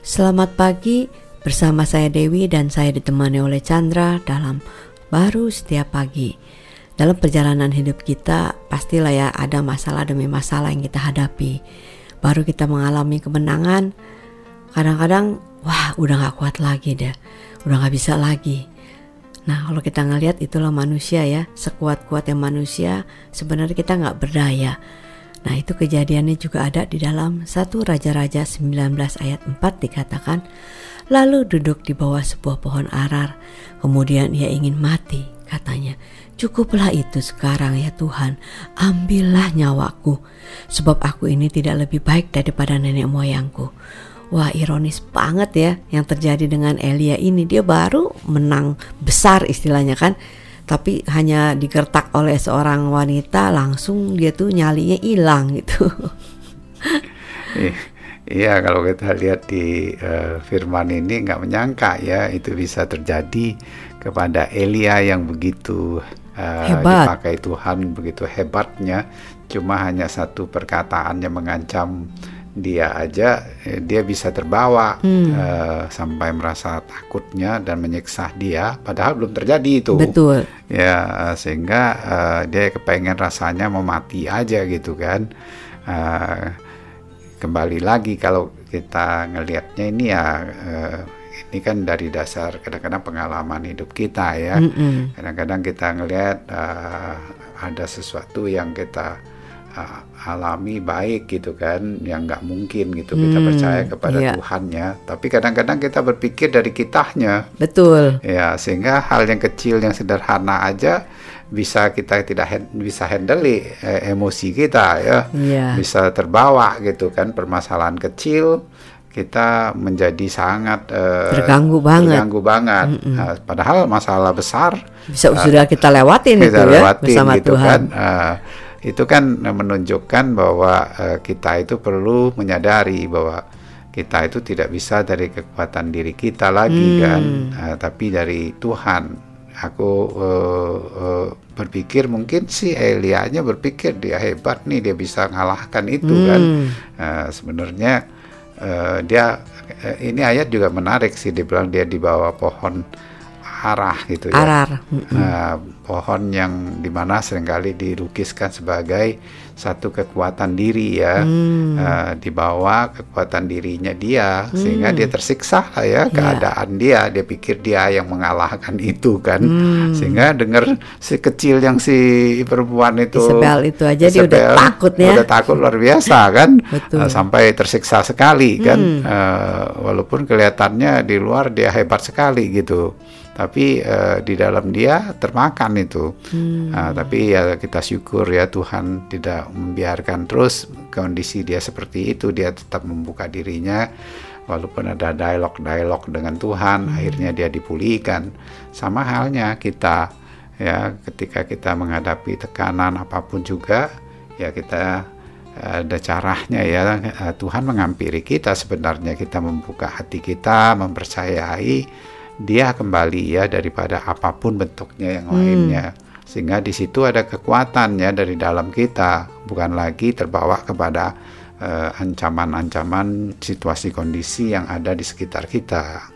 Selamat pagi, bersama saya Dewi dan saya ditemani oleh Chandra dalam Baru Setiap Pagi. Dalam perjalanan hidup kita, pastilah ya ada masalah demi masalah yang kita hadapi. Baru kita mengalami kemenangan, kadang-kadang wah udah gak kuat lagi deh, udah gak bisa lagi. Nah kalau kita ngelihat itulah manusia ya, sekuat-kuatnya manusia sebenarnya kita nggak berdaya. Nah itu kejadiannya juga ada di dalam satu Raja-Raja 19 ayat 4 dikatakan Lalu duduk di bawah sebuah pohon arar. Kemudian ia ingin mati katanya. Cukuplah itu sekarang ya Tuhan. Ambillah nyawaku Sebab aku ini tidak lebih baik daripada nenek moyangku. Wah ironis banget ya yang terjadi dengan Elia ini. Dia baru menang besar istilahnya kan tapi hanya digertak oleh seorang wanita langsung dia tuh nyalinya hilang gitu. Iya kalau kita lihat di uh, firman ini nggak menyangka ya itu bisa terjadi kepada Elia yang begitu uh, Hebat. dipakai Tuhan begitu hebatnya cuma hanya satu perkataannya mengancam dia aja eh, dia bisa terbawa hmm. uh, sampai merasa takutnya dan menyiksa dia padahal belum terjadi itu. Betul. Ya sehingga uh, dia kepengen rasanya mau mati aja gitu kan. Uh, kembali lagi kalau kita ngelihatnya ini ya uh, ini kan dari dasar kadang-kadang pengalaman hidup kita ya. Kadang-kadang kita ngelihat uh, ada sesuatu yang kita alami baik gitu kan yang nggak mungkin gitu hmm, kita percaya kepada iya. Tuhannya. Tapi kadang-kadang kita berpikir dari kitanya betul. Ya sehingga hal yang kecil yang sederhana aja bisa kita tidak bisa handle eh, emosi kita ya. Yeah. bisa terbawa gitu kan permasalahan kecil kita menjadi sangat uh, terganggu banget. terganggu banget. Mm -mm. Uh, padahal masalah besar bisa uh, sudah kita lewatin kita itu ya, lewatin, ya bersama gitu Tuhan. kan, uh, itu kan menunjukkan bahwa uh, kita itu perlu menyadari bahwa kita itu tidak bisa dari kekuatan diri kita lagi hmm. kan, uh, tapi dari Tuhan. Aku uh, uh, berpikir mungkin si Elianya berpikir dia hebat nih, dia bisa mengalahkan itu hmm. kan. Uh, Sebenarnya uh, dia uh, ini ayat juga menarik sih, dibilang dia di bawah pohon arah gitu ya. Arar. Nah, pohon yang di mana sering kali dilukiskan sebagai satu kekuatan diri ya, hmm. uh, dibawa kekuatan dirinya dia hmm. sehingga dia tersiksa lah ya, ya keadaan dia, dia pikir dia yang mengalahkan itu kan, hmm. sehingga dengar si kecil yang si perempuan itu, Isabel itu aja Isabel, dia udah takut ya, udah takut luar biasa kan, uh, sampai tersiksa sekali kan, hmm. uh, walaupun kelihatannya di luar dia hebat sekali gitu tapi uh, di dalam dia termakan itu. Hmm. Uh, tapi ya kita syukur ya Tuhan tidak membiarkan terus kondisi dia seperti itu. Dia tetap membuka dirinya walaupun ada dialog-dialog dengan Tuhan, hmm. akhirnya dia dipulihkan. Sama halnya kita ya ketika kita menghadapi tekanan apa pun juga ya kita ada caranya ya eh, Tuhan mengampiri kita sebenarnya kita membuka hati kita mempercayai dia kembali ya daripada apa pun bentuknya yang hmm. lainnya sehingga di situ ada kekuatan ya dari dalam kita bukan lagi terbawa kepada ancaman eh, ancaman-ancaman situasi kondisi yang ada di sekitar kita.